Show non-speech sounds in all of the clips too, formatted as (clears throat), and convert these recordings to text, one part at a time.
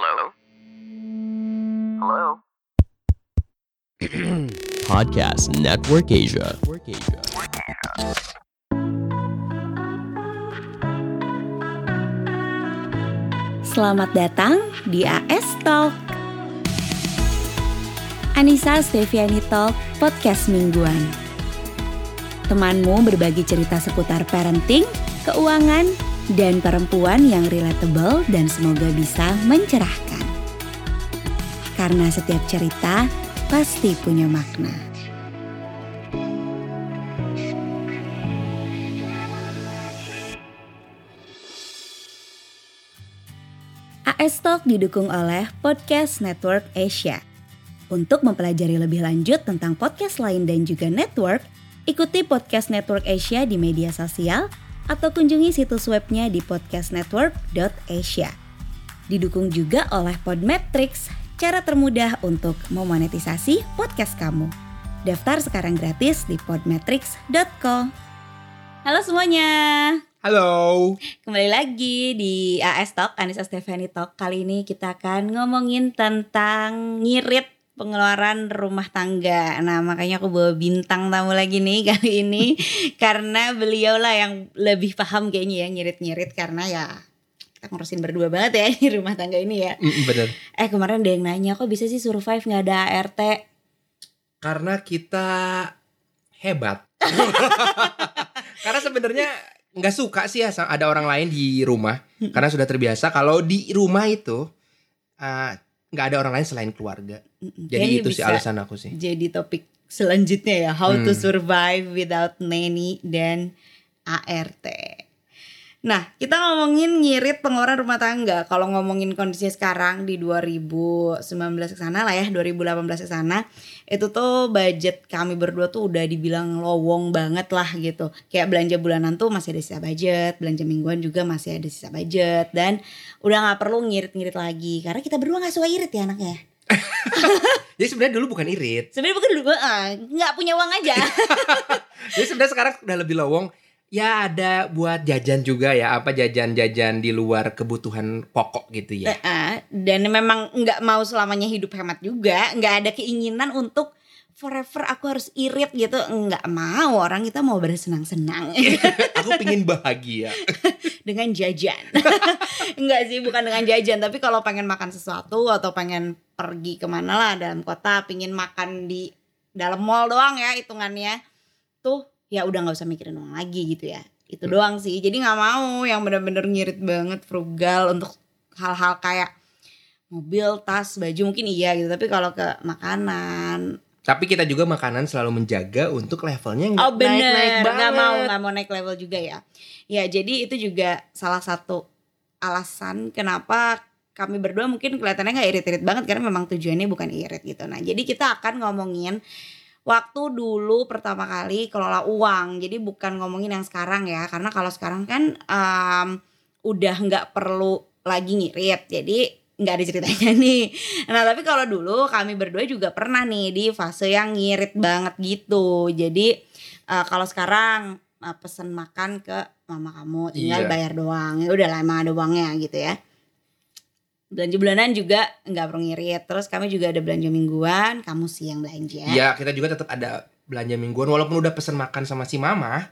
Hello? Hello? (clears throat) Podcast Network Asia. Selamat datang di AS Talk. Anissa Steviani Talk, podcast mingguan. Temanmu berbagi cerita seputar parenting, keuangan, dan perempuan yang relatable dan semoga bisa mencerahkan. Karena setiap cerita pasti punya makna. AS Talk didukung oleh Podcast Network Asia. Untuk mempelajari lebih lanjut tentang podcast lain dan juga network, ikuti Podcast Network Asia di media sosial atau kunjungi situs webnya di podcastnetwork.asia. Didukung juga oleh Podmetrics, cara termudah untuk memonetisasi podcast kamu. Daftar sekarang gratis di podmetrics.co. Halo semuanya. Halo. Kembali lagi di AS Talk, Anissa Stefani Talk. Kali ini kita akan ngomongin tentang ngirit pengeluaran rumah tangga. Nah, makanya aku bawa bintang tamu lagi nih (laughs) kali ini karena beliau lah yang lebih paham kayaknya ya ngirit-ngirit karena ya kita ngurusin berdua banget ya (laughs) di rumah tangga ini ya. Mm, bener. Eh kemarin ada yang nanya kok bisa sih survive nggak ada ART? Karena kita hebat. (laughs) Karena sebenarnya nggak suka sih ya ada orang lain di rumah karena sudah terbiasa kalau di rumah itu uh, nggak ada orang lain selain keluarga. Mm-mm. Jadi Kayaknya itu sih alasan aku sih. Jadi topik selanjutnya ya how to Hmm. survive without nanny dan ART. Nah, kita ngomongin ngirit pengeluaran rumah tangga. Kalau ngomongin kondisi sekarang di 2019 ke sana lah ya, 2018 ke sana, itu tuh budget kami berdua tuh udah dibilang lowong banget lah gitu. Kayak belanja bulanan tuh masih ada sisa budget, belanja mingguan juga masih ada sisa budget dan udah nggak perlu ngirit-ngirit lagi karena kita berdua nggak suka irit ya anaknya. (laughs) Jadi sebenarnya dulu bukan irit. Sebenarnya bukan dulu nggak punya uang aja. (laughs) Jadi sebenarnya sekarang udah lebih lowong. Ya ada buat jajan juga ya apa jajan-jajan di luar kebutuhan pokok gitu ya. Eh, dan memang nggak mau selamanya hidup hemat juga, nggak ada keinginan untuk forever aku harus irit gitu, nggak mau. Orang kita mau bersenang-senang (laughs) Aku pingin bahagia. (laughs) dengan jajan. (laughs) Enggak sih, bukan dengan jajan, tapi kalau pengen makan sesuatu atau pengen pergi ke mana lah dalam kota, pingin makan di dalam mall doang ya hitungannya, tuh ya udah nggak usah mikirin uang lagi gitu ya. Itu doang sih. Jadi nggak mau yang bener-bener ngirit banget frugal untuk hal-hal kayak mobil, tas, baju mungkin iya gitu. Tapi kalau ke makanan, Tapi kita juga makanan selalu menjaga untuk levelnya nggak oh bener, naik-naik nggak banget. mau nggak mau naik level juga ya. Ya jadi itu juga salah satu alasan kenapa kami berdua mungkin kelihatannya nggak irit-irit banget karena memang tujuannya bukan irit gitu. Nah jadi kita akan ngomongin waktu dulu pertama kali kelola uang. Jadi bukan ngomongin yang sekarang ya, karena kalau sekarang kan em, udah nggak perlu lagi ngirit. Jadi nggak ada ceritanya (laughs) nih. Nah tapi kalau dulu kami berdua juga pernah nih di fase yang ngirit banget gitu. Jadi eh, kalau sekarang eh, pesen makan ke mama kamu tinggal Iya. bayar doang. Ya udah lah emang ada uangnya gitu ya. Belanja bulanan juga nggak perlu ngirit. Terus kami juga ada belanja mingguan, kamu sih yang belanja. Iya, kita juga tetap ada belanja mingguan walaupun udah pesen makan sama si mama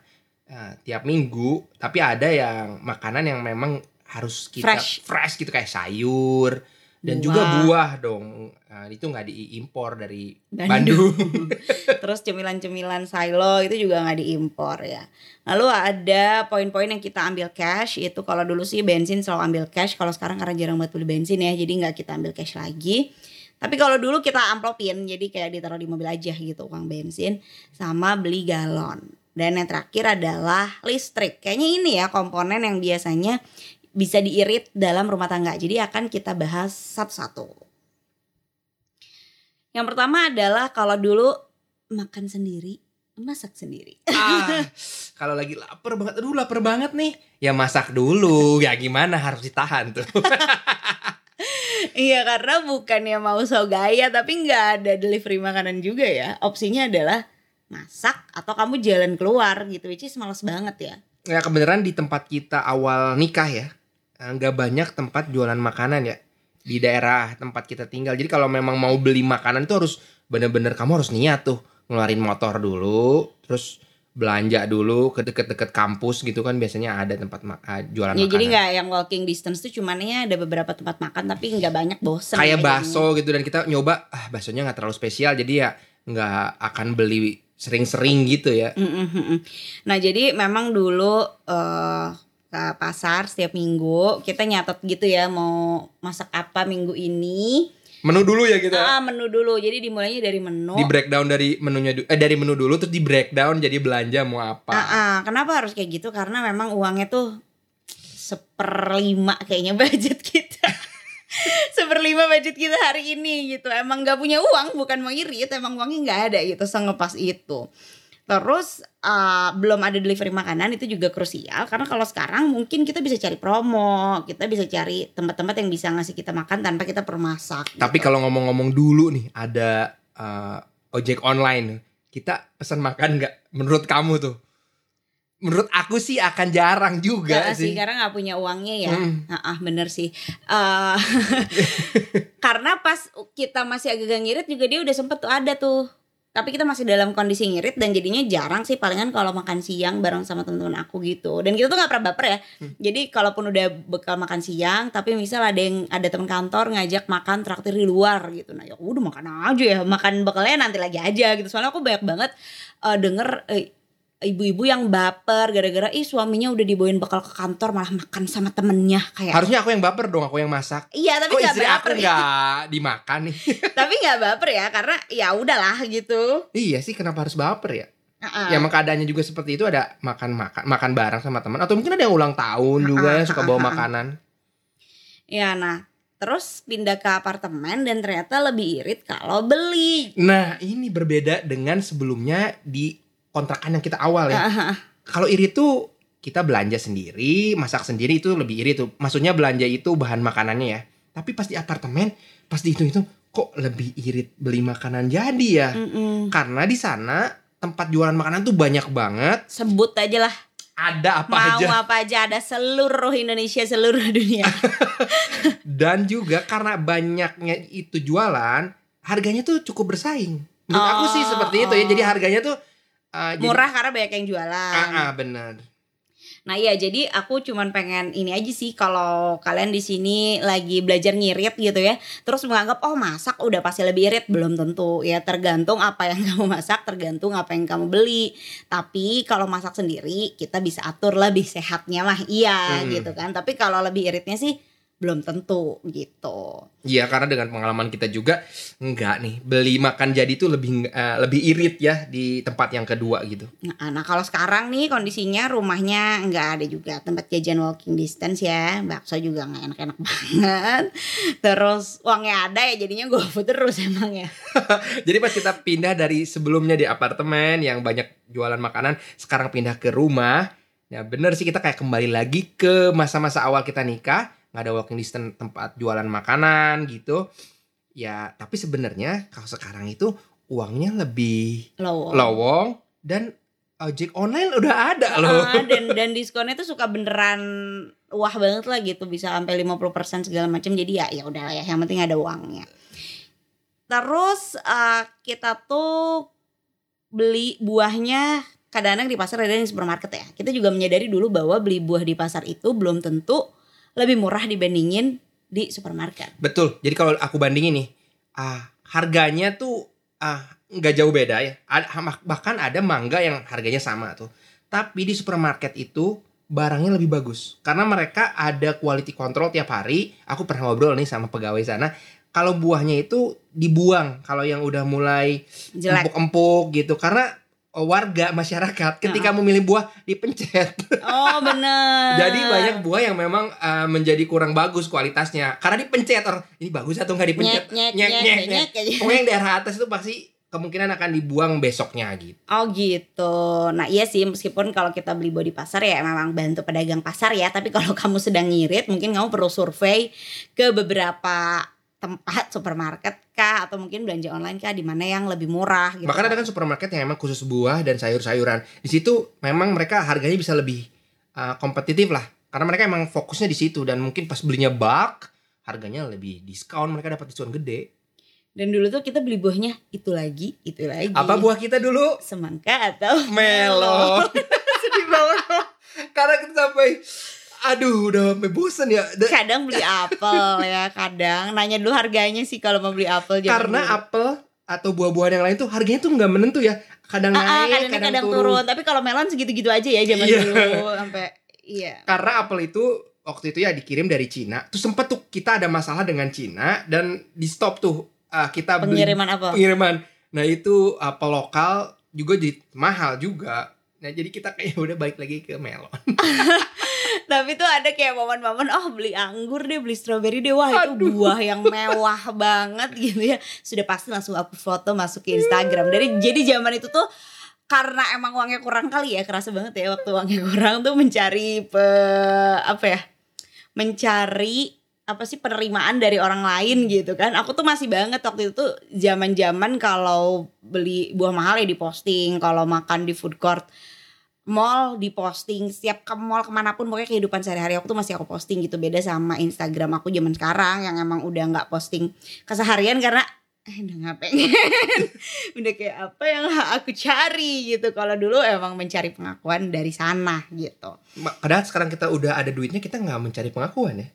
eh, tiap minggu, tapi ada yang makanan yang memang harus kita Fresh. gitu kayak sayur dan Buah. juga buah dong. Nah, itu nggak diimpor dari Bandung. Bandung. (laughs) Terus cemilan-cemilan silo itu juga nggak diimpor ya. Lalu ada poin-poin yang kita ambil cash itu kalau dulu sih bensin selalu ambil cash. Kalau sekarang karena jarang banget beli bensin ya, jadi nggak kita ambil cash lagi. Tapi kalau dulu kita amplopin, jadi kayak ditaruh di mobil aja gitu uang bensin sama beli galon. Dan yang terakhir adalah listrik. Kayaknya ini ya komponen yang biasanya bisa diirit dalam rumah tangga. Jadi akan kita bahas satu-satu. Yang pertama adalah kalau dulu makan sendiri, masak sendiri. ah, kalau lagi lapar banget, aduh lapar banget nih. Ya masak dulu, ya gimana harus ditahan tuh. (laughs) iya karena bukannya mau so gaya tapi nggak ada delivery makanan juga ya. Opsinya adalah masak atau kamu jalan keluar gitu. Which is males banget ya. ya kebenaran di tempat kita awal nikah ya, nggak banyak tempat jualan makanan ya. di daerah tempat kita tinggal. Jadi kalau memang mau beli makanan itu harus bener-bener kamu harus niat tuh ngeluarin motor dulu, terus belanja dulu ke deket-deket kampus gitu kan biasanya ada tempat ma- ah, jualan Ya makanan. jadi nggak yang walking distance tuh cumannya ada beberapa tempat makan tapi nggak banyak bosen. kayak bakso gitu dan kita nyoba ah baksonya nggak terlalu spesial jadi ya nggak akan beli sering-sering gitu ya. Mm, mm. Nah jadi memang dulu eh ke pasar setiap minggu kita nyatet gitu ya mau masak apa minggu ini. Menu dulu ya kita. Ah menu dulu. Jadi dimulainya dari menu. Di breakdown dari menunya eh dari menu dulu terus di breakdown jadi belanja mau apa. Ah, ah. kenapa harus kayak gitu? Karena memang uangnya tuh seperlima kayaknya (laughs) budget kita. (laughs) seperlima budget kita hari ini gitu. Emang nggak punya uang, bukan mau irit, emang uangnya nggak ada gitu sengepas itu. Terus ah, belum ada delivery makanan itu juga krusial karena kalau sekarang mungkin kita bisa cari promo, kita bisa cari tempat-tempat yang bisa ngasih kita makan tanpa kita perlu masak. Tapi gitu. kalau ngomong-ngomong dulu nih ada eh, ojek online. Kita pesan makan nggak? Menurut kamu tuh? Menurut aku sih akan jarang juga Nggak sih sih. karena nggak punya uangnya ya. Hmm. Ah, ah, bener sih. Eh, (laughs) karena pas kita masih agak ngirit juga dia udah sempet tuh ada tuh. Tapi kita masih dalam kondisi ngirit dan jadinya jarang sih palingan kalau makan siang bareng sama teman-teman aku gitu. Dan kita tuh nggak pernah baper ya. Hmm. Jadi kalaupun udah bekal makan siang, tapi misal ada yang ada teman kantor ngajak makan traktir di luar gitu. Nah ya udah makan aja ya, makan bekalnya nanti lagi aja gitu. Soalnya aku banyak banget eh, denger eh, ibu-ibu yang baper gara-gara ih suaminya udah dibawain bekal ke kantor malah makan sama temennya kayak Harusnya aku yang baper dong, aku yang masak. iya tapi Kok nggak istri aku baper ya. nggak dimakan nih? (laughs) tapi nggak baper ya karena ya udahlah gitu iya sih, kenapa harus baper ya? Heeh. Ya emang keadaannya juga seperti itu ada makan makan makan bareng sama teman atau mungkin ada yang ulang tahun juga yang suka bawa makanan. ya nah terus pindah ke apartemen dan ternyata lebih irit kalau beli Nah, ini berbeda dengan sebelumnya di kontrakan yang kita awal ya. Heeh. Kalau iri tuh kita belanja sendiri, masak sendiri itu lebih iri tuh. Maksudnya belanja itu bahan makanannya ya. Tapi pas di apartemen, pas dihitung-hitung kok lebih irit beli makanan jadi ya. Mm-mm. Karena di sana tempat jualan makanan tuh banyak banget. sebut aja lah Ada apa mau aja. apa aja ada seluruh Indonesia seluruh dunia (laughs) Dan juga karena banyaknya itu jualan, harganya tuh cukup bersaing. Menurut aku sih Oh, seperti itu ya. oh. Jadi harganya tuh uh, jadi- murah karena banyak yang jualan. Ah, ah, benar. Nah iya jadi aku cuman pengen ini aja sih kalau kalian di sini lagi belajar ngirit gitu ya terus menganggap oh masak udah pasti lebih irit. Belum tentu ya. Tergantung apa yang (laughs) kamu masak tergantung apa yang kamu beli. Tapi kalau masak sendiri kita bisa atur lebih sehatnya mah iya Hmm. gitu kan. Tapi kalau lebih iritnya sih belum tentu gitu Iya karena dengan pengalaman kita juga enggak nih beli makan jadi tuh lebih eh, lebih irit ya di tempat yang kedua gitu. Nah, nah kalau sekarang nih kondisinya rumahnya nggak ada juga tempat jajan walking distance ya, bakso juga nggak enak-enak (laughs) banget. Terus uangnya ada ya jadinya gue terus (laughs) emang ya. (laughs) Jadi pas kita pindah dari sebelumnya di apartemen yang banyak jualan makanan, sekarang pindah ke rumah. Ya bener sih kita kayak kembali lagi ke masa-masa awal kita nikah, nggak ada walking distance tempat jualan makanan gitu. Ya tapi sebenarnya kalau sekarang itu uangnya lebih Low. lowong dan ojek online udah ada loh. Ah, dan dan diskonnya tuh suka beneran wah banget lah gitu bisa sampai 50% segala macam jadi ya ya udah ya yang penting ada uangnya. Terus eh, kita tuh beli buahnya kadang-kadang di pasar ada di supermarket ya. Kita juga menyadari dulu bahwa beli buah di pasar itu belum tentu lebih murah dibandingin di supermarket. Betul. Jadi kalau aku bandingin nih, ah harganya tuh ah nggak jauh beda ya. Bahkan ada mangga yang harganya sama tuh. Tapi di supermarket itu barangnya lebih bagus karena mereka ada quality control tiap hari. Aku pernah ngobrol nih sama pegawai sana. Kalau buahnya itu dibuang kalau yang udah mulai empuk-empuk gitu karena warga masyarakat ketika memilih buah dipencet. Oh bener. (laughs) Jadi banyak buah yang memang uh, menjadi kurang bagus kualitasnya karena dipencet orang ini bagus atau nggak dipencet nyet nyet nyek, nyet nyek, nyek. nyet, nyet. Pokoknya yang daerah atas itu pasti kemungkinan akan dibuang besoknya gitu. Oh gitu. Nah iya sih meskipun kalau kita beli buah di pasar ya memang bantu pedagang pasar ya. Tapi kalau (laughs) kamu sedang ngirit mungkin kamu perlu survei ke beberapa tempat (laughs) supermarket kah atau mungkin belanja online kah di mana yang lebih murah gitu. Bahkan ada kan supermarket yang memang khusus buah dan sayur-sayuran. Di situ memang mereka harganya bisa lebih uh, kompetitif lah karena mereka emang fokusnya di situ dan mungkin pas belinya bulk harganya lebih diskon mereka dapat diskon gede Dan dulu tuh kita beli buahnya itu lagi, itu lagi. apa buah kita dulu Semangka atau melon (laughs) Sedih banget. karena kita sampai aduh udah sampai bosen ya Da- Kadang beli apel ya, kadang nanya dulu harganya sih kalau mau beli apel karena dulu. apel atau buah-buahan yang lain tuh harganya tuh nggak menentu ya kadang Ah, ah, naik kadang, kadang, kadang turun. turun. Tapi kalau melon segitu-gitu aja ya zaman Iya. dulu sampai iya. karena apel itu waktu itu ya dikirim dari Cina tuh sempet tuh kita ada masalah dengan Cina dan di stop tuh uh, kita beli Pengiriman apel. pengiriman nah itu apel lokal juga jadi mahal juga nah jadi kita kayak (laughs) udah balik lagi ke melon (laughs) Tapi tuh ada kayak momen-momen oh beli anggur deh, beli stroberi deh. Wah, itu Aduh. buah yang mewah (laughs) banget gitu ya. Sudah pasti langsung aku foto masuk ke Instagram. Dari jadi zaman itu tuh karena emang uangnya kurang kali ya, kerasa banget ya waktu uangnya kurang tuh mencari pe, apa ya? Mencari apa sih penerimaan dari orang lain gitu kan. Aku tuh masih banget waktu itu zaman-zaman kalau beli buah mahal ya diposting, kalau makan di food court mall diposting setiap ke mall ke mana pun pokoknya kehidupan sehari-hari aku tuh masih aku posting gitu. Beda sama Instagram aku zaman sekarang yang emang udah nggak posting keseharian karena eh, udah nggak pengen. (laughs) Udah kayak apa yang (laughs) aku cari gitu. Kalau dulu emang mencari pengakuan dari sana gitu. Padahal sekarang kita udah ada duitnya kita nggak mencari pengakuan ya?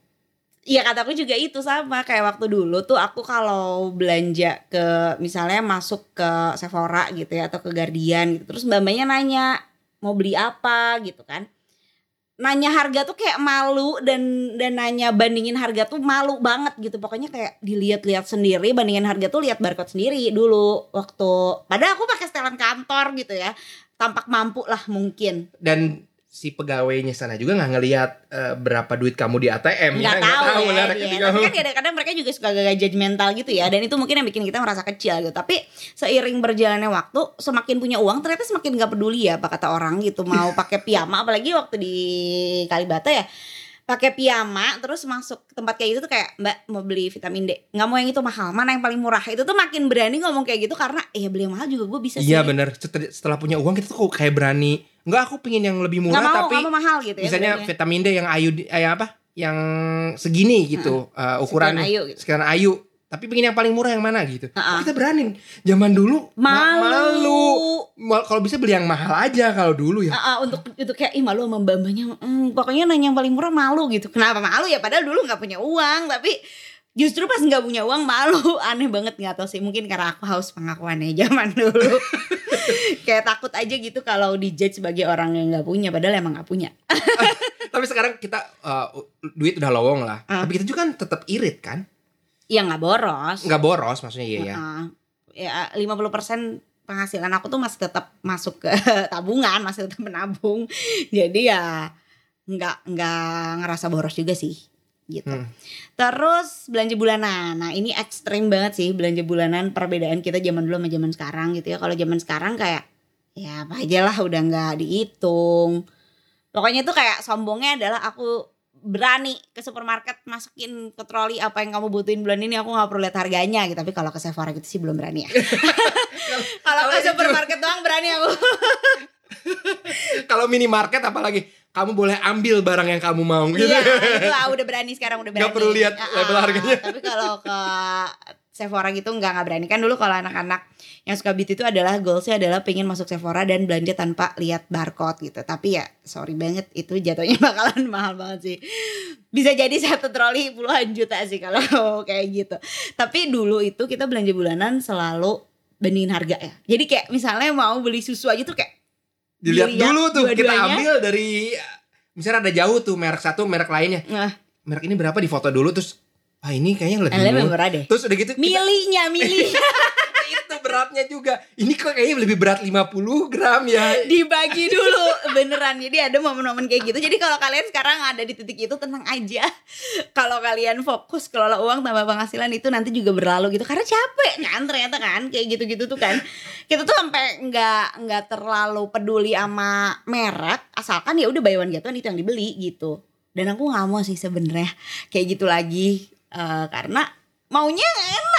Iya kataku juga itu sama. Kayak waktu dulu tuh aku kalau belanja ke misalnya masuk ke Sephora gitu ya atau ke Guardian gitu terus mbak-mbaknya nanya mau beli apa gitu kan. Nanya harga tuh kayak malu dan dan nanya bandingin harga tuh malu banget gitu. Pokoknya kayak dilihat-lihat sendiri bandingin harga tuh lihat barcode sendiri dulu waktu padahal aku pakai setelan kantor gitu ya. Tampak mampu lah mungkin. Dan si pegawainya sana juga nggak ngelihat eh, berapa duit kamu di ATM nggak ya tahu, ya, benar, iya. tapi kan kadang-kadang mereka juga suka agak judgmental gitu ya dan itu mungkin yang bikin kita merasa kecil gitu. Tapi seiring berjalannya waktu semakin punya uang ternyata semakin nggak peduli ya apa kata orang gitu. Mau (laughs) pakai piyama apalagi waktu di Kalibata ya pakai piyama terus masuk ke tempat kayak gitu tuh kayak mbak mau beli vitamin D. Nggak mau yang itu mahal. Mana yang paling murah? Itu tuh makin berani ngomong kayak gitu karena eh beli yang mahal juga gue bisa sih. Iya bener. Setelah, punya uang kita tuh kayak berani Enggak aku pengen yang lebih murah mau tapi nggak mau mahal gitu ya misalnya berani. vitamin D yang ayu eh, apa yang segini gitu ukurannya Sekian ayu gitu. sekian ayu. Tapi pengen yang paling murah yang mana gitu. Ha-ha. kita berani zaman dulu ma- malu, malu. Mal- kalau bisa beli yang mahal aja kalau dulu ya. Ah, ah, untuk itu kayak ih malu sama mbak-mbaknya. "Hmm, pokoknya nanya yang paling murah malu gitu. Kenapa malu ya? Padahal dulu nggak punya uang tapi justru pas nggak punya uang malu. (laughs) Aneh banget nggak tahu sih. Mungkin karena aku haus pengakuannya zaman (laughs) dulu. Kayak takut aja gitu kalau dijudge sebagai orang yang nggak punya padahal emang nggak punya. (laughs) Tapi sekarang kita eh, duit udah lowong lah. Ah. tapi kita juga kan tetap irit kan? Ya nggak boros. Nggak boros maksudnya iya ya ya 50% penghasilan aku tuh masih tetap masuk ke tabungan masih tetap menabung. Jadi ya nggak nggak ngerasa boros juga sih gitu. Hmm. Terus belanja bulanan. Nah ini ekstrim banget sih belanja bulanan perbedaan kita zaman dulu sama zaman sekarang gitu ya. Kalau zaman sekarang kayak ya apa aja lah udah nggak dihitung. Pokoknya tuh kayak sombongnya adalah aku berani ke supermarket masukin ke troli apa yang kamu butuhin bulan ini aku nggak perlu lihat harganya gitu. Tapi kalau ke Sephora gitu sih belum berani ya. (laughs) Kalau ke supermarket doang berani aku. (laughs) Kalau minimarket apalagi kamu boleh ambil barang yang kamu mau gitu iya itu ah, udah berani sekarang udah berani. Nggak perlu lihat Ah, label harganya. tapi kalau ke Sephora gitu nggak nggak berani. Kan dulu kalau anak-anak yang suka beauty itu adalah goalsnya adalah pengen masuk Sephora dan belanja tanpa lihat barcode gitu. Tapi ya sorry banget itu jatuhnya (laughs) bakalan mahal banget sih. Bisa jadi satu troli puluhan juta sih kalau (laughs) kayak gitu. Tapi dulu itu kita belanja bulanan selalu bandingin harga ya. Jadi kayak misalnya mau beli susu aja tuh kayak dilihat dulu tuh kita ambil dari misalnya ada jauh tuh merek satu merek lainnya. Nah, merek ini berapa? Di foto dulu terus ah ini kayaknya lebih lebih murah. deh. Terus udah gitu milihnya itu (laughs) beratnya juga. Ini kok kayaknya lebih berat 50 gram ya? Dibagi (laughs) dulu beneran. Jadi ada momen-momen kayak gitu. Jadi kalau kalian sekarang ada di titik itu tenang aja. Kalau kalian fokus kelola uang tambah penghasilan itu nanti juga berlalu gitu. Karena capek kan ternyata kan. Kayak gitu-gitu tuh kan. Kita tuh sampai nggak nggak terlalu peduli sama merek. Asalkan ya udah buy one get one itu yang dibeli gitu. Dan aku nggak mau sih sebenarnya kayak gitu lagi. Eh, karena maunya enak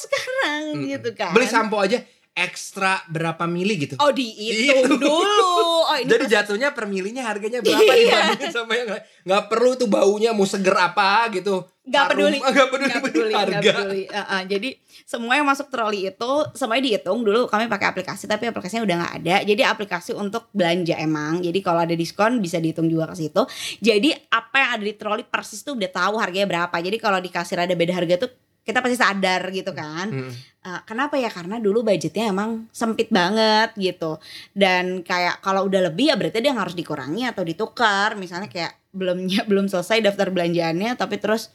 sekarang gitu kan beli sampo aja ekstra berapa mili gitu Oh dihitung dulu. Oh ini jadi jatuhnya per milinya harganya berapa Iya. dibandingin sama yang lain nggak perlu tuh baunya mau seger apa gitu Gak harum, peduli. (laughs) nggak peduli, Nggak peduli, harga. peduli. Uh, uh, jadi semua yang masuk troli itu semuanya dihitung dulu kami pakai aplikasi tapi aplikasinya udah nggak ada. Jadi aplikasi untuk belanja emang. Jadi kalau ada diskon bisa dihitung juga ke situ. Jadi apa yang ada di troli persis tuh udah tahu harganya berapa. Jadi kalau di kasir ada beda harga tuh kita pasti sadar gitu kan. Mm. Uh, kenapa ya? Karena dulu budgetnya emang sempit banget gitu. Dan kayak kalau udah lebih ya berarti dia harus dikurangi atau ditukar. Misalnya kayak belum (laughs) belum selesai daftar belanjaannya tapi terus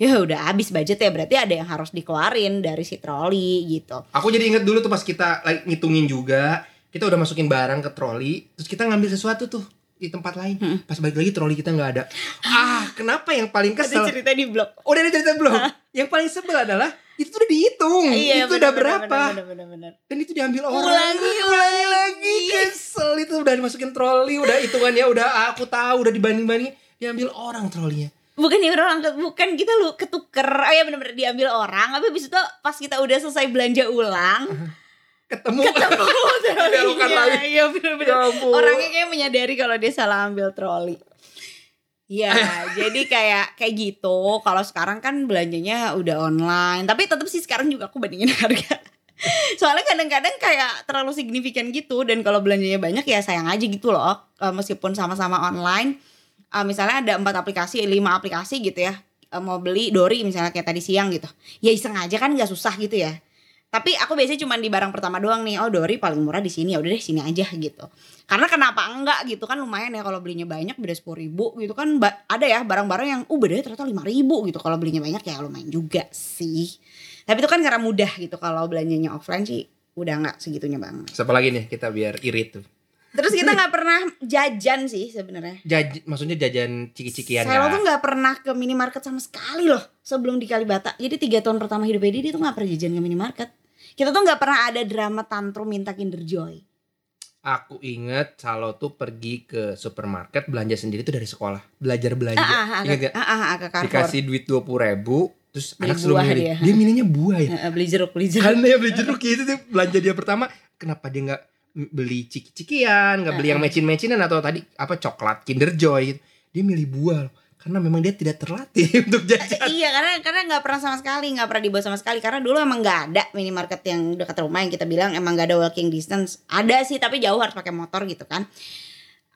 ya udah habis budget ya berarti ada yang harus dikeluarin dari si troli gitu. Aku jadi inget dulu tuh pas kita like, ngitungin juga, kita udah masukin barang ke troli, terus kita ngambil sesuatu tuh di tempat lain. Hmm. Pas balik lagi troli kita nggak ada. Ah, kenapa yang paling kesel? cerita di blog. Udah ada cerita belum? yang paling sebel adalah itu udah dihitung. Iya, itu udah berapa? Bener-bener. Dan itu diambil orang. Ulangi, ulangi lagi. Kesel itu udah dimasukin troli, udah hitungannya udah aku tahu, udah dibanding-banding, diambil orang trolinya. Bukan ya orang bukan kita lu ketuker. Oh ya bener-bener diambil orang. Tapi habis itu pas kita udah selesai belanja ulang, Ketemu. ketemu (laughs) Belokan trolinya. lagi. Iya bener-bener. Ya. Orangnya kayak menyadari kalau dia salah ambil troli. Ya, (laughs) jadi kayak kayak gitu. Kalau sekarang kan belanjanya udah online, tapi tetap sih sekarang juga aku bandingin (laughs) harga. Soalnya kadang-kadang kayak terlalu signifikan gitu dan kalau belanjanya banyak ya sayang aja gitu loh. Eh, meskipun sama-sama online, eh, misalnya ada empat aplikasi, lima aplikasi gitu ya. eh, mau beli dori misalnya kayak tadi siang gitu. Ya iseng aja kan nggak susah gitu ya. Tapi aku biasanya cuma di barang pertama doang nih. Oh Dori paling murah di sini ya udah deh sini aja gitu. Karena kenapa enggak gitu kan lumayan ya kalau belinya banyak beda sepuluh ribu gitu kan ba- ada ya barang-barang yang uh bedanya ternyata lima ribu gitu. Kalau belinya banyak ya lumayan juga sih. Tapi itu kan karena mudah gitu kalau belanjanya offline sih udah nggak segitunya banget. Siapa lagi nih kita biar irit tuh. Terus kita nggak pernah jajan sih sebenarnya. Jaj, maksudnya jajan ciki-cikian Saya kan? tuh nggak pernah ke minimarket sama sekali loh sebelum di Kalibata. Jadi tiga tahun pertama hidupnya dia, dia tuh nggak pernah jajan ke minimarket. Kita tuh nggak pernah ada drama tantrum minta Kinder Joy. Aku inget Salo tuh pergi ke supermarket belanja sendiri tuh dari sekolah. Belajar belanja. Ah, ah, ah, Ingat gak? ah, ah, ah, ke Carrefour. Dikasih duit 20 ribu. Terus Beli anak suruh buah milih. dia. Dia milihnya buah ya. Beli jeruk, beli jeruk. Karena ya beli jeruk gitu tuh belanja dia pertama. Kenapa dia nggak beli ciki-cikian, nggak beli yang mecin-mecinan atau tadi apa coklat Kinder Joy gitu. Dia milih buah loh. Karena memang dia tidak terlatih (laughs) untuk jajan. iya karena karena nggak pernah sama sekali nggak pernah dibawa sama sekali. Karena dulu emang nggak ada minimarket yang dekat rumah yang kita bilang emang nggak ada walking distance. Ada sih tapi jauh harus pakai motor gitu kan.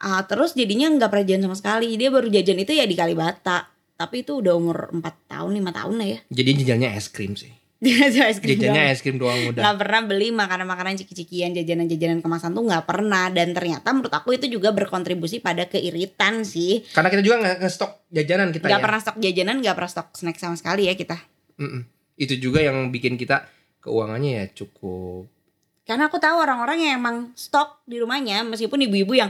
Ah, terus jadinya nggak pernah jajan sama sekali. Dia baru jajan itu ya di Kalibata. Tapi itu udah umur 4 tahun lima tahun lah ya. Jadi jajannya es krim sih. Dia aja es krim doang. Jajannya es krim doang udah. nggak pernah beli makanan-makanan ciki-cikian jajanan-jajanan kemasan tuh nggak pernah dan ternyata menurut aku itu juga berkontribusi pada keiritan sih Karena kita juga nggak nge-stok jajanan kita nggak ya. pernah stok jajanan nggak pernah stok snack sama sekali ya kita Mm-mm. Itu juga yang bikin kita keuangannya ya cukup karena aku tahu orang-orang yang emang stok di rumahnya meskipun ibu-ibu yang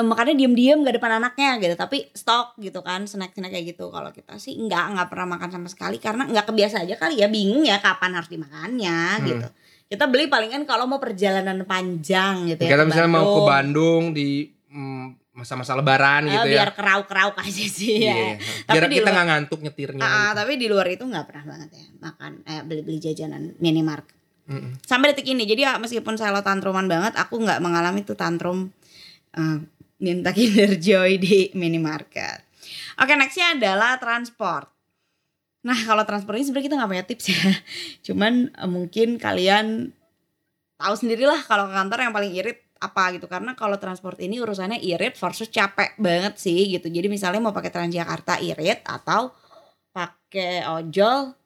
makannya diem-diem gak depan anaknya gitu tapi stok gitu kan snack-snack kayak gitu kalau kita sih nggak nggak pernah makan sama sekali karena nggak kebiasa aja kali ya bingung ya kapan harus dimakannya Hmm. gitu kita beli palingan kalau mau perjalanan panjang gitu ya kita misalnya mau ke Bandung. Bandung di mm, masa-masa lebaran Eh, gitu biar ya. kerau-kerau aja sih ya. Iya. Tapi Biar di kita nggak ngantuk nyetirnya. Ah, gitu. tapi di luar itu nggak pernah banget ya makan eh, beli-beli jajanan minimarket. Mm-mm. Sampai detik ini. Jadi ya, meskipun saya lo tantruman banget, aku nggak mengalami tuh tantrum eh, minta (laughs) Kinder Joy di minimarket. Oke, nextnya adalah transport. Nah, kalau transport ini sebenarnya kita nggak punya tips ya. (laughs) Cuman eh, mungkin kalian tahu sendirilah kalau ke kantor yang paling irit apa gitu karena kalau transport ini urusannya irit versus capek banget sih gitu. Jadi misalnya mau pakai Transjakarta irit atau pakai ojol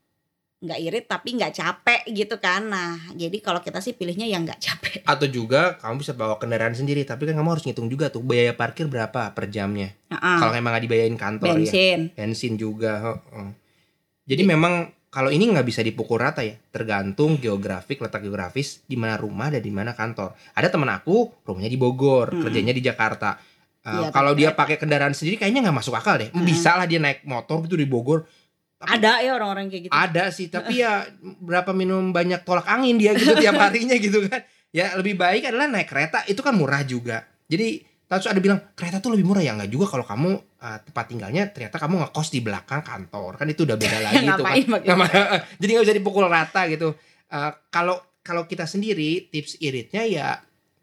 nggak irit tapi nggak capek gitu kan. Nah, jadi kalau kita sih pilihnya yang nggak capek. (laughs) Atau juga kamu bisa bawa kendaraan sendiri, tapi kan kamu harus ngitung juga tuh biaya parkir berapa per jamnya. Heeh. Kalau emang nggak dibayarin kantor ya. bensin. Bensin juga. Jadi memang kalau ini nggak bisa dipukul rata ya, tergantung geografik letak geografis di mana rumah dan di mana kantor. Ada teman aku rumahnya di Bogor, Mm-mm. kerjanya di Jakarta. Uh, Iya, kalau dia pakai kendaraan sendiri kayaknya nggak masuk akal deh. Bisa lah dia naik motor gitu di Bogor. Tapi Ada ya orang-orang kayak gitu. ada sih, (laughs) tapi ya berapa minum banyak tolak angin dia gitu tiap (laughs) harinya gitu kan. Ya lebih baik adalah naik kereta, itu kan murah juga. Jadi terus ada bilang kereta tuh lebih murah ya nggak juga kalau kamu uh, tempat tinggalnya ternyata kamu ngekos di belakang kantor kan itu udah beda (laughs) lagi tuh kan. Jadi nggak bisa dipukul rata gitu. Uh, Kalau kalau kita sendiri tips iritnya ya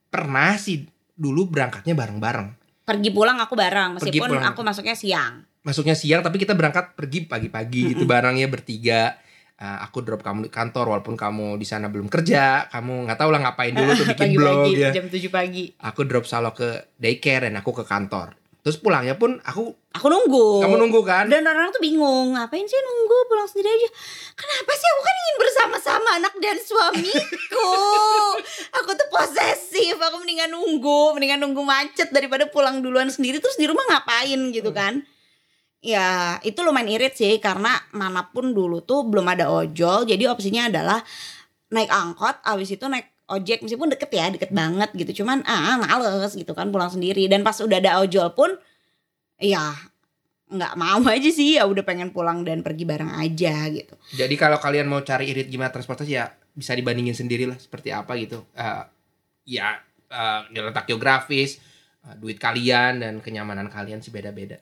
pernah sih dulu berangkatnya bareng-bareng. Pergi pulang aku bareng meskipun pulang. aku masuknya siang. Masuknya siang tapi kita berangkat pergi pagi-pagi gitu barangnya bertiga. Uh, aku drop kamu di kantor walaupun kamu di sana belum kerja, kamu nggak tahu lah ngapain dulu tuh bikin blog Pagi-pagi ya. jam 7 pagi. Aku drop Salo ke daycare dan aku ke kantor. Terus pulangnya pun aku Aku nunggu. kamu nunggu kan? Dan orang-orang tuh bingung, ngapain sih nunggu pulang sendiri aja? Kenapa sih aku kan ingin bersama-sama anak dan suamiku. (laughs) aku tuh posesif, aku mendingan nunggu, mendingan nunggu macet daripada pulang duluan sendiri terus di rumah ngapain gitu kan? Ya itu lumayan irit sih karena mana pun dulu tuh belum ada ojol, jadi opsinya adalah naik angkot, abis itu naik ojek meskipun deket ya, deket banget gitu. Cuman ah males gitu kan pulang sendiri dan pas udah ada ojol pun ya nggak mau (laughs) aja sih ya udah pengen pulang dan pergi bareng aja gitu. Jadi kalau kalian mau cari irit gimana transportasi ya bisa dibandingin sendiri lah seperti apa gitu. Eh, ya eh, letak geografis, eh, duit kalian dan kenyamanan kalian sih beda-beda.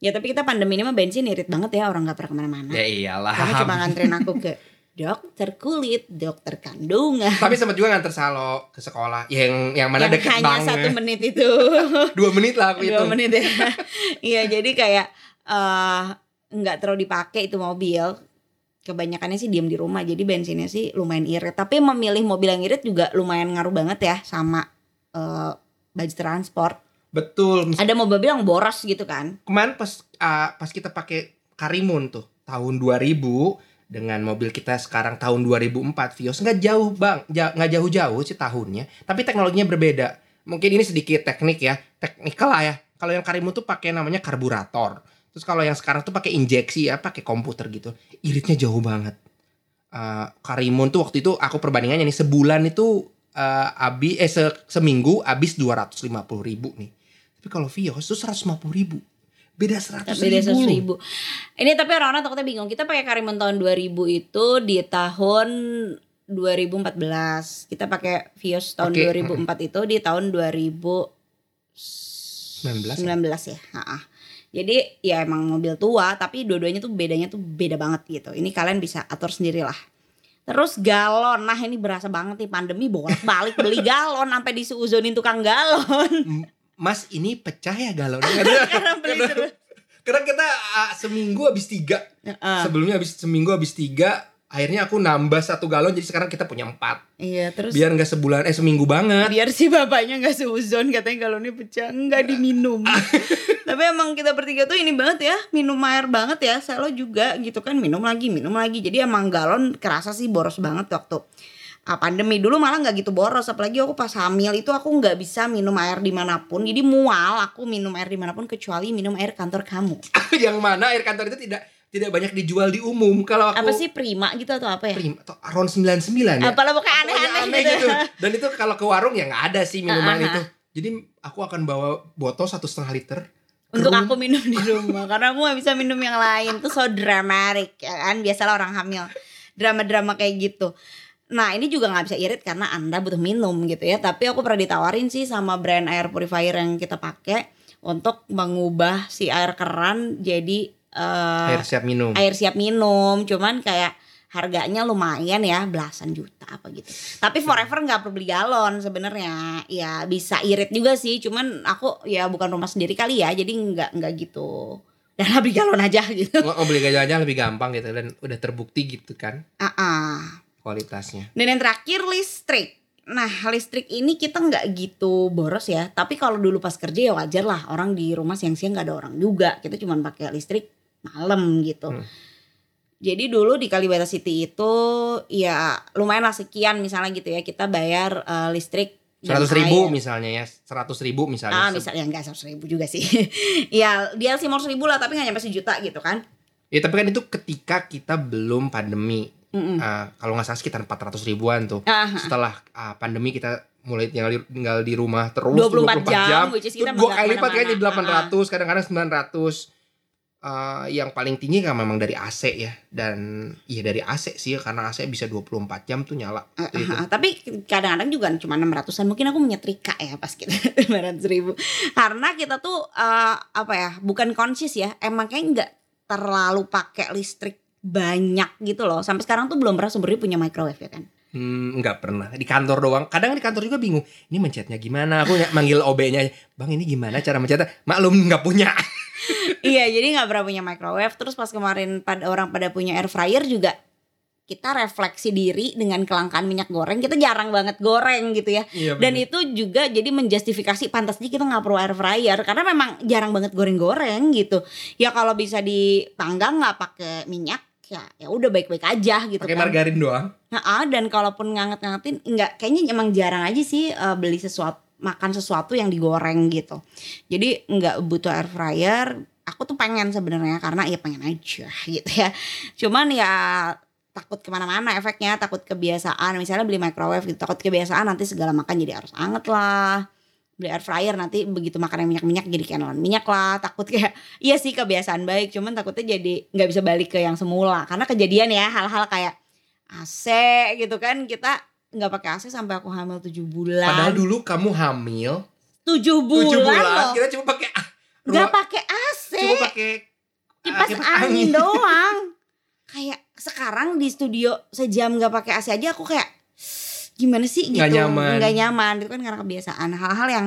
Ya tapi kita pandemi ini mah bensin irit banget ya orang nggak pernah ke mana-mana. Ya iyalah. Kamu cuma nganterin aku ke dokter kulit, dokter kandungan. Tapi sempat juga nganter Salo ke sekolah yang yang mana yang deket hanya banget. satu menit itu (laughs) Dua menit lah aku dua itu. menit ya (laughs) iya jadi kayak eh, nggak terlalu dipakai itu mobil kebanyakannya sih diem di rumah jadi bensinnya sih lumayan irit tapi memilih mobil yang irit juga lumayan ngaruh banget ya sama eh, budget transport Betul. ada mobil yang boros gitu kan? Kemarin pas ah, pas kita pakai Karimun tuh tahun 2000 dengan mobil kita sekarang tahun 2004 Vios nggak jauh bang. Nggak jauh-jauh sih tahunnya tapi teknologinya berbeda. Mungkin ini sedikit teknik ya teknikal lah ya. Kalau yang Karimun tuh pakai namanya karburator. Terus kalau yang sekarang tuh pakai injeksi ya pakai komputer gitu. Iritnya jauh banget. Eh, Karimun tuh waktu itu aku perbandingannya nih sebulan itu eh abi eh se- seminggu habis 250 ribu nih tapi kalau Vios tuh 150 ribu. Beda 100 beda ribu, seratus loh. ribu. Ini tapi orang-orang takutnya bingung. Kita pakai Karimun tahun 2000 itu di tahun 2014 kita pakai Vios tahun Oke, 2004 itu di tahun 2019 19 ya? Ha-ha. jadi ya emang mobil tua tapi dua-duanya tuh bedanya tuh beda banget gitu. Ini kalian bisa atur sendiri lah Terus galon, nah ini berasa banget nih pandemi bolak balik beli galon sampai disuuzonin tukang galon. Mas ini pecah ya galonnya (laughs) Karena karena, karena kita ah, seminggu habis tiga. Heeh. sebelumnya habis seminggu habis tiga akhirnya aku nambah satu galon jadi sekarang kita punya empat. Iya terus? Biar nggak sebulan eh seminggu banget. Biar si bapaknya nggak seuzon katanya galonnya pecah. Nggak diminum. (laughs) Tapi emang kita bertiga tuh ini banget ya minum air banget ya. Selalu juga gitu kan minum lagi minum lagi. Jadi emang galon kerasa sih boros banget waktu pandemi. Dulu malah nggak gitu boros apalagi aku pas hamil itu aku nggak bisa minum air di mana pun. Jadi mual aku minum air di mana pun kecuali minum air kantor kamu. (laughs) Yang mana air kantor itu tidak tidak banyak dijual di umum. Kalau aku apa sih prima gitu atau apa ya? Prima atau around 99 ya? Apalah pokoknya Pokoknya aneh-aneh aneh gitu, dan itu kalau ke warung ya nggak ada sih minuman Ah, ah, itu. jadi aku akan bawa botol satu setengah liter untuk aku minum di rumah. Karena aku gak bisa minum yang lain. Tuh so dramatic ya kan? Biasalah orang hamil. Drama-drama kayak gitu nah ini juga nggak bisa irit karena anda butuh minum gitu ya. Tapi aku pernah ditawarin sih sama brand air purifier yang kita pakai untuk mengubah si air keran jadi eh, air siap minum. air siap minum. Cuman kayak harganya lumayan ya belasan juta apa gitu. Tapi forever nggak perlu beli galon sebenarnya. Ya bisa irit juga sih. Cuman aku ya bukan rumah sendiri kali ya. Jadi nggak nggak gitu. Dan beli galon aja gitu. Nggak mau beli gajah aja lebih gampang gitu dan udah terbukti gitu kan. Ah ah. Kualitasnya. dan yang terakhir listrik nah listrik ini kita nggak gitu boros ya tapi kalau dulu pas kerja ya wajar lah orang di rumah siang-siang nggak ada orang juga kita cuma pakai listrik malam gitu Hmm. Jadi dulu di Kalibata City itu ya lumayan lah sekian misalnya gitu ya kita bayar eh, listrik Seratus ribu air. misalnya ya, seratus ribu misalnya. Ah misalnya enggak seratus ribu juga sih. (laughs) ya dia sih mau ribu lah tapi nggak nyampe sejuta gitu kan. Ya tapi kan itu ketika kita belum pandemi. Mm-mm. Ah, kalau nggak salah sekitar 400 ribuan tuh. Ah, Setelah ah, pandemi kita mulai tinggal di, tinggal di rumah terus 24 jam, which is Itu kita dua kali lipat kan jadi 800, kadang-kadang 900. Ah, yang paling tinggi kan memang dari AC ya dan iya dari AC sih karena AC bisa 24 jam tuh nyala. Itu. ah, ah. tapi kadang-kadang juga cuma 600-an mungkin aku menyetrika ya pas kita (laughs) 500 ribu karena kita tuh eh, apa ya bukan konsis ya emang kayak nggak terlalu pakai listrik banyak gitu loh sampai sekarang tuh belum pernah sebenarnya punya microwave ya kan Hmm, nggak pernah di kantor doang. Kadang di kantor juga bingung. Ini mencetnya gimana? Aku ya manggil OB-nya, bang ini gimana cara mencetnya? Maklum nggak punya. (laughs) iya jadi nggak pernah punya microwave terus pas kemarin pada orang pada punya air fryer juga kita refleksi diri dengan kelangkaan minyak goreng kita jarang banget goreng gitu ya Iya, dan itu juga jadi menjustifikasi pantasnya kita nggak perlu air fryer karena memang jarang banget goreng-goreng gitu ya kalau bisa dipanggang nggak pakai minyak ya ya udah baik-baik aja gitu pakai kan margarin doang. Nah, dan kalaupun nganget-ngangetin enggak kayaknya emang jarang aja sih eh, beli sesuatu makan sesuatu yang digoreng gitu. Jadi enggak butuh air fryer. Aku tuh pengen sebenarnya karena ya pengen aja (laughs) gitu ya. Cuman ya takut ke mana-mana efeknya takut kebiasaan misalnya beli microwave gitu takut kebiasaan nanti segala makan jadi harus anget lah beli air fryer nanti begitu makan yang minyak-minyak jadi kayak nelan minyak lah takut kayak (laughs) iya sih kebiasaan baik cuman takutnya jadi nggak bisa balik ke yang semula. Karena kejadian ya hal-hal kayak AC gitu kan kita nggak pakai AC sampai aku hamil 7 bulan. Padahal dulu kamu hamil 7 bulan, tujuh bulan, loh. kita cuma pakai nggak pakai AC cuma pakai kipas ah, angin doang. (laughs) Kayak sekarang di studio sejam nggak pakai AC aja aku kayak gimana sih gitu? Nggak nyaman. nggak nyaman. Itu kan karena kebiasaan. Hal-hal yang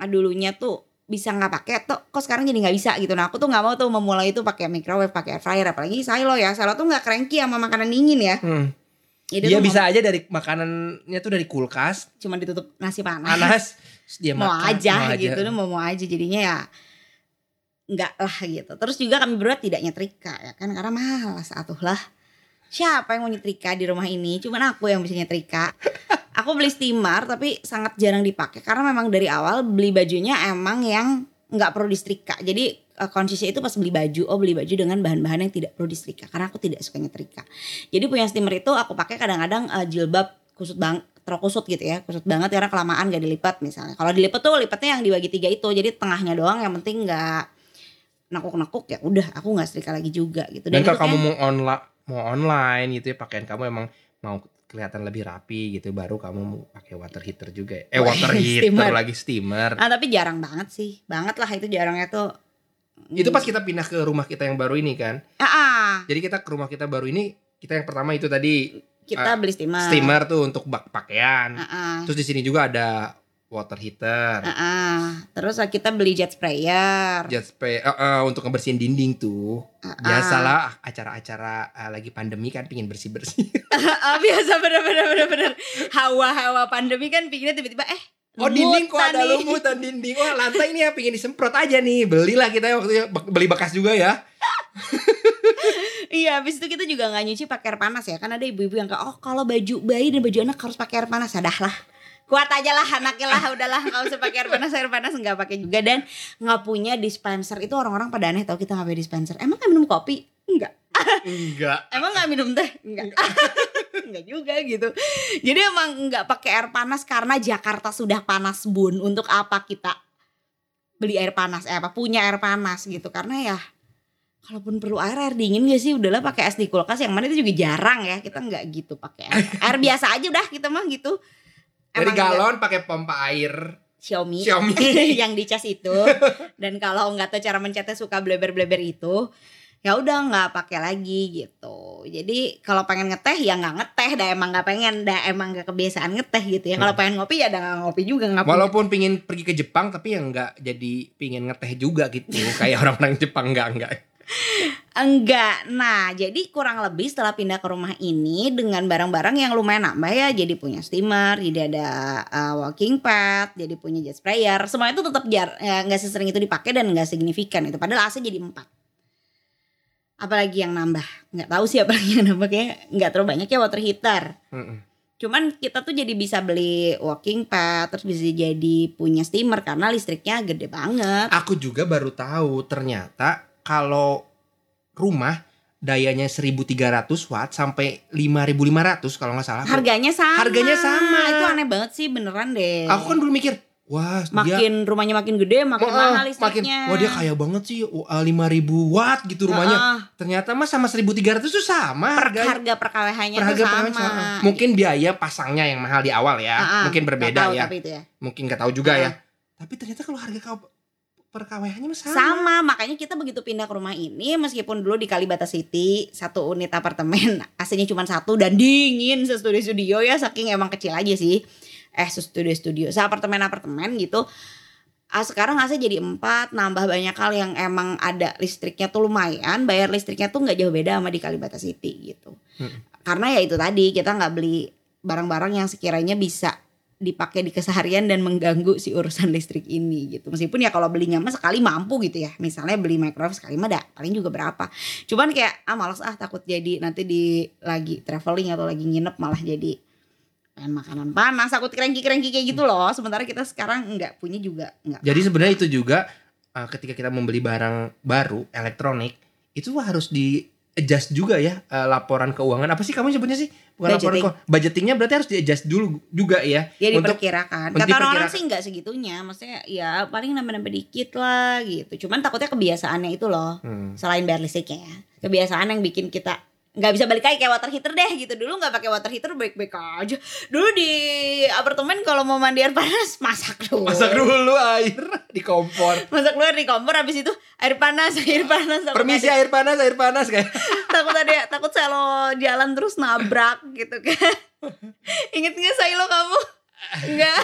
ah, dulunya tuh bisa nggak pakai tuh kok sekarang jadi nggak bisa gitu. Nah aku tuh nggak mau tuh memulai itu pakai microwave pakai air fryer. Apalagi saya lo ya. Saya tuh nggak cranky sama makanan dingin ya. Hmm. jadi Dia bisa aja dari makanannya tuh dari kulkas. Cuma ditutup nasi panas. Panas dia (laughs) mau makan aja mau gitu tuh mau mau aja. Jadinya ya enggak lah gitu. Terus juga kami berdua tidak nyetrika ya kan karena malas atuh lah siapa yang mau nyetrika di rumah ini? Cuman aku yang bisa nyetrika (laughs) aku beli steamer tapi sangat jarang dipakai. Karena memang dari awal beli bajunya emang yang nggak perlu disetrika jadi konsisten itu pas beli baju oh beli baju dengan bahan-bahan yang tidak perlu disetrika karena aku tidak suka nyetrika jadi punya steamer itu aku pakai kadang-kadang eh, jilbab kusut bang terlalu kusut gitu ya. Kusut banget karena kelamaan gak dilipat misalnya. Kalau dilipat tuh lipatnya yang dibagi tiga itu. Jadi tengahnya doang yang penting nggak nakuk-nakuk ya udah aku nggak setrika lagi juga gitu. Dan kalau itu kamu mau online mau online gitu ya pakaian kamu emang mau kelihatan lebih rapi gitu baru kamu mau pakai water heater juga ya. Eh water heater steamer. lagi steamer. ah tapi jarang banget sih banget lah itu jarangnya tuh Itu pas kita pindah ke rumah kita yang baru ini kan. ah, ah, Jadi kita ke rumah kita baru ini kita yang pertama itu tadi kita Ah, beli steamer steamer tuh untuk bak pakaian. Ah, ah. Terus di sini juga ada water heater. Ah, ah. Terus ah, kita beli jet sprayer. Jet spray eh, eh, untuk ngebersihin dinding tuh. Ah, ah. Biasalah acara-acara eh, lagi pandemi kan pingin bersih-bersih. (laughs) Ah, biasa bener-bener bener-bener. Hawa-hawa pandemi kan pinginnya tiba-tiba eh Oh dinding kok ada lumutan dinding. Wah lantai ini ya pingin disemprot aja nih. Belilah kita waktu beli bekas juga ya. Iya, habis itu kita juga nggak nyuci pakai air panas ya. Kan ada ibu-ibu yang kayak, oh kalau baju bayi dan baju anak harus pakai air panas. Ya dah lah. Kuat aja lah anaknya lah, udahlah nggak usah pakai air panas, air panas nggak pakai juga dan nggak punya dispenser itu orang-orang pada aneh tau kita nggak punya dispenser. Emang nggak minum kopi? Enggak. Enggak. Emang nggak minum teh? Enggak. Enggak (laughs) juga gitu. Jadi emang nggak pakai air panas karena Jakarta sudah panas bun. Untuk apa kita beli air panas? Eh apa punya air panas gitu? Karena ya kalaupun perlu air air dingin gak sih udahlah pakai es di kulkas yang mana itu juga jarang ya kita nggak gitu pakai air, air biasa aja udah kita mah gitu Dari Emang nggak- galon pakai pompa air. Xiaomi, Xiaomi. (laughs) yang dicas itu. Dan kalau nggak tahu cara mencetnya suka bleber-bleber itu ya udah nggak pakai lagi gitu. Jadi kalau pengen ngeteh ya nggak ngeteh. Dah emang nggak pengen dah emang nggak kebiasaan ngeteh gitu ya. Kalau pengen ngopi ya dah nggak ngopi juga nggak Walaupun pingin pergi ke Jepang tapi ya nggak jadi pingin ngeteh juga gitu. (laughs) Kayak orang-orang Jepang nggak enggak. Enggak. Nah, jadi kurang lebih setelah pindah ke rumah ini dengan barang-barang yang lumayan nambah ya. Jadi punya steamer, jadi ada uh, walking pad, jadi punya jet sprayer. Semua itu tetap jar ya, nggak sesering itu dipakai dan nggak signifikan itu. Padahal AC jadi empat. Apalagi yang nambah? Nggak tahu sih apalagi yang nambah kayak nggak terlalu banyak ya water heater. Mm-mm. Cuman kita tuh jadi bisa beli walking pad, terus bisa jadi punya steamer karena listriknya gede banget. Aku juga baru tahu ternyata kalau rumah dayanya 1300 watt sampai 5500 kalau nggak salah. Harganya sama. Harganya sama. Itu aneh banget sih beneran deh. Aku kan dulu mikir, wah dia makin rumahnya makin gede makin mahal makin, listriknya. wah dia kaya banget sih, wah, 5000 watt gitu rumahnya. Heeh. Ternyata mah sama 1300 tuh sama per harganya. harga per KWH-nya Per harga sama. sama. Mungkin biaya pasangnya yang mahal di awal ya. Heeh, Mungkin nggak berbeda tahu ya. Tapi itu ya. Mungkin nggak tahu juga Heeh. ya. Tapi ternyata kalau harga kau per KWH-nya mah sama. Sama. makanya kita begitu pindah ke rumah ini meskipun dulu di Kalibata City satu unit apartemen (laughs) AC-nya cuma satu dan dingin se-studio-studio ya saking emang kecil aja sih. Eh se-studio-studio, se-apartemen-apartemen gitu. ah sekarang AC jadi empat nambah banyak hal yang emang ada listriknya tuh lumayan bayar listriknya tuh nggak jauh beda sama di Kalibata City gitu Mm. karena ya itu tadi kita nggak beli barang-barang yang sekiranya bisa dipakai di keseharian dan mengganggu si urusan listrik ini gitu. Meskipun ya kalau belinya mah sekali mampu gitu ya. Misalnya beli microwave sekali mah dah paling juga berapa. Cuman kayak ah malas ah takut jadi nanti di lagi traveling atau lagi nginep malah jadi pengen makanan panas takut kerengki-kerengki kayak gitu loh. Sementara kita sekarang nggak punya juga nggak Jadi sebenarnya itu juga uh, ketika kita membeli barang baru elektronik itu harus di adjust juga ya uh, laporan keuangan apa sih kamu sebutnya sih bukan laporan Budgeting. keuangan budgetingnya berarti harus di adjust dulu juga ya Ya untuk diperkirakan. untuk Kata orang-orang sih nggak segitunya. Maksudnya ya paling nambah-nambah dikit lah gitu. Cuman takutnya kebiasaannya itu loh. Hmm. Selain bayar listriknya ya. Kebiasaan yang bikin kita nggak bisa balik lagi kayak water heater deh gitu. Dulu nggak pakai water heater baik-baik aja. Dulu di apartemen kalau mau mandi air panas masak dulu. Masak dulu air di kompor. Masak luar di kompor habis itu air panas (laughs) air panas. Permisi ada- air panas air panas kayak. (laughs) Takut ada takut selo jalan terus nabrak gitu kan (laughs) inget nggak Silo kamu? Enggak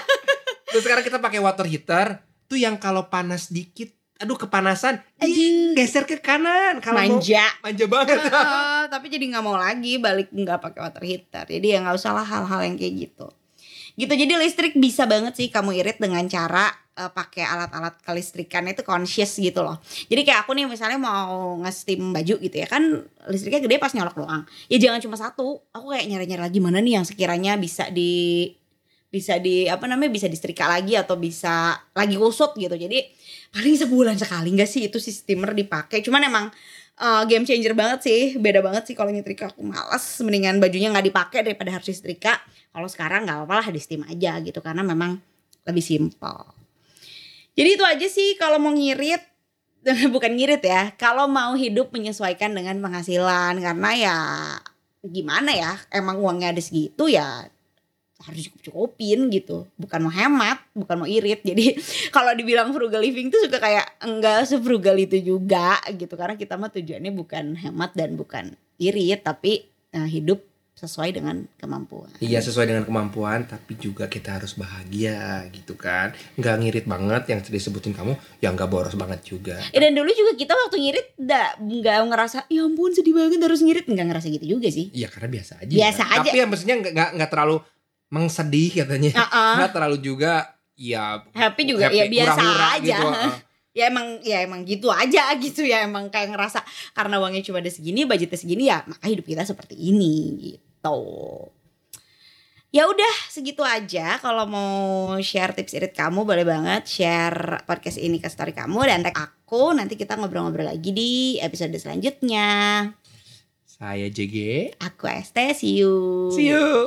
terus sekarang kita pakai water heater. Tuh yang kalau panas dikit aduh kepanasan. Ih, geser ke kanan. Kalau mau manja. Manja banget. Heeh, (laughs) tapi jadi nggak mau lagi balik nggak pakai water heater. Jadi ya nggak usah lah hal-hal yang kayak gitu. Gitu jadi listrik bisa banget sih kamu irit dengan cara eh, pakai alat-alat kelistrikan itu conscious gitu loh. Jadi kayak aku nih misalnya mau nge-steam baju gitu ya kan listriknya gede pas nyolok doang. Ya jangan cuma satu aku kayak nyari-nyari lagi mana nih yang sekiranya bisa di bisa di apa namanya bisa disetrika lagi atau bisa lagi kusut gitu. Jadi paling sebulan sekali nggak sih itu si steamer dipakai. Cuman emang uh, game changer banget sih. Beda banget sih kalau nyetrika. Aku malas mendingan bajunya nggak dipakai daripada harus disetrika. Kalau sekarang nggak apa-apa lah di steam aja gitu. Karena memang lebih simpel. Jadi itu aja sih kalau mau ngirit. (laughs) Bukan ngirit ya. Kalau mau hidup menyesuaikan dengan penghasilan. Karena ya gimana ya? Emang uangnya ada segitu ya harus cukup cukupin gitu. Bukan mau hemat bukan mau irit. Jadi (laughs) kalau dibilang frugal living tuh suka kayak enggak sefrugal itu juga gitu. Karena kita mah tujuannya bukan hemat dan bukan irit tapi eh, hidup sesuai dengan kemampuan. Iya sesuai dengan kemampuan tapi juga kita harus bahagia gitu kan. Nggak ngirit banget yang disebutin kamu ya nggak boros banget juga. Eh, dan dulu juga kita waktu ngirit nggak nggak ngerasa ya ampun sedih banget harus ngirit. Nggak ngerasa gitu juga sih. Iya karena biasa aja Biasa ya. aja. tapi ya maksudnya nggak nggak terlalu mengsedih katanya. (laughs) Uh-uh. nggak terlalu juga ya happy juga ya biasa hura-hura aja. gitu, uh. (laughs) ya emang ya emang gitu aja (laughs) gitu ya emang kayak ngerasa karena uangnya cuma ada segini budgetnya segini ya maka hidup kita seperti ini gitu. Ya udah segitu aja. Kalau mau share tips irit kamu boleh banget share podcast ini ke story kamu dan tag aku. Nanti kita ngobrol-ngobrol lagi di episode selanjutnya. Saya JG aku ST see you. See you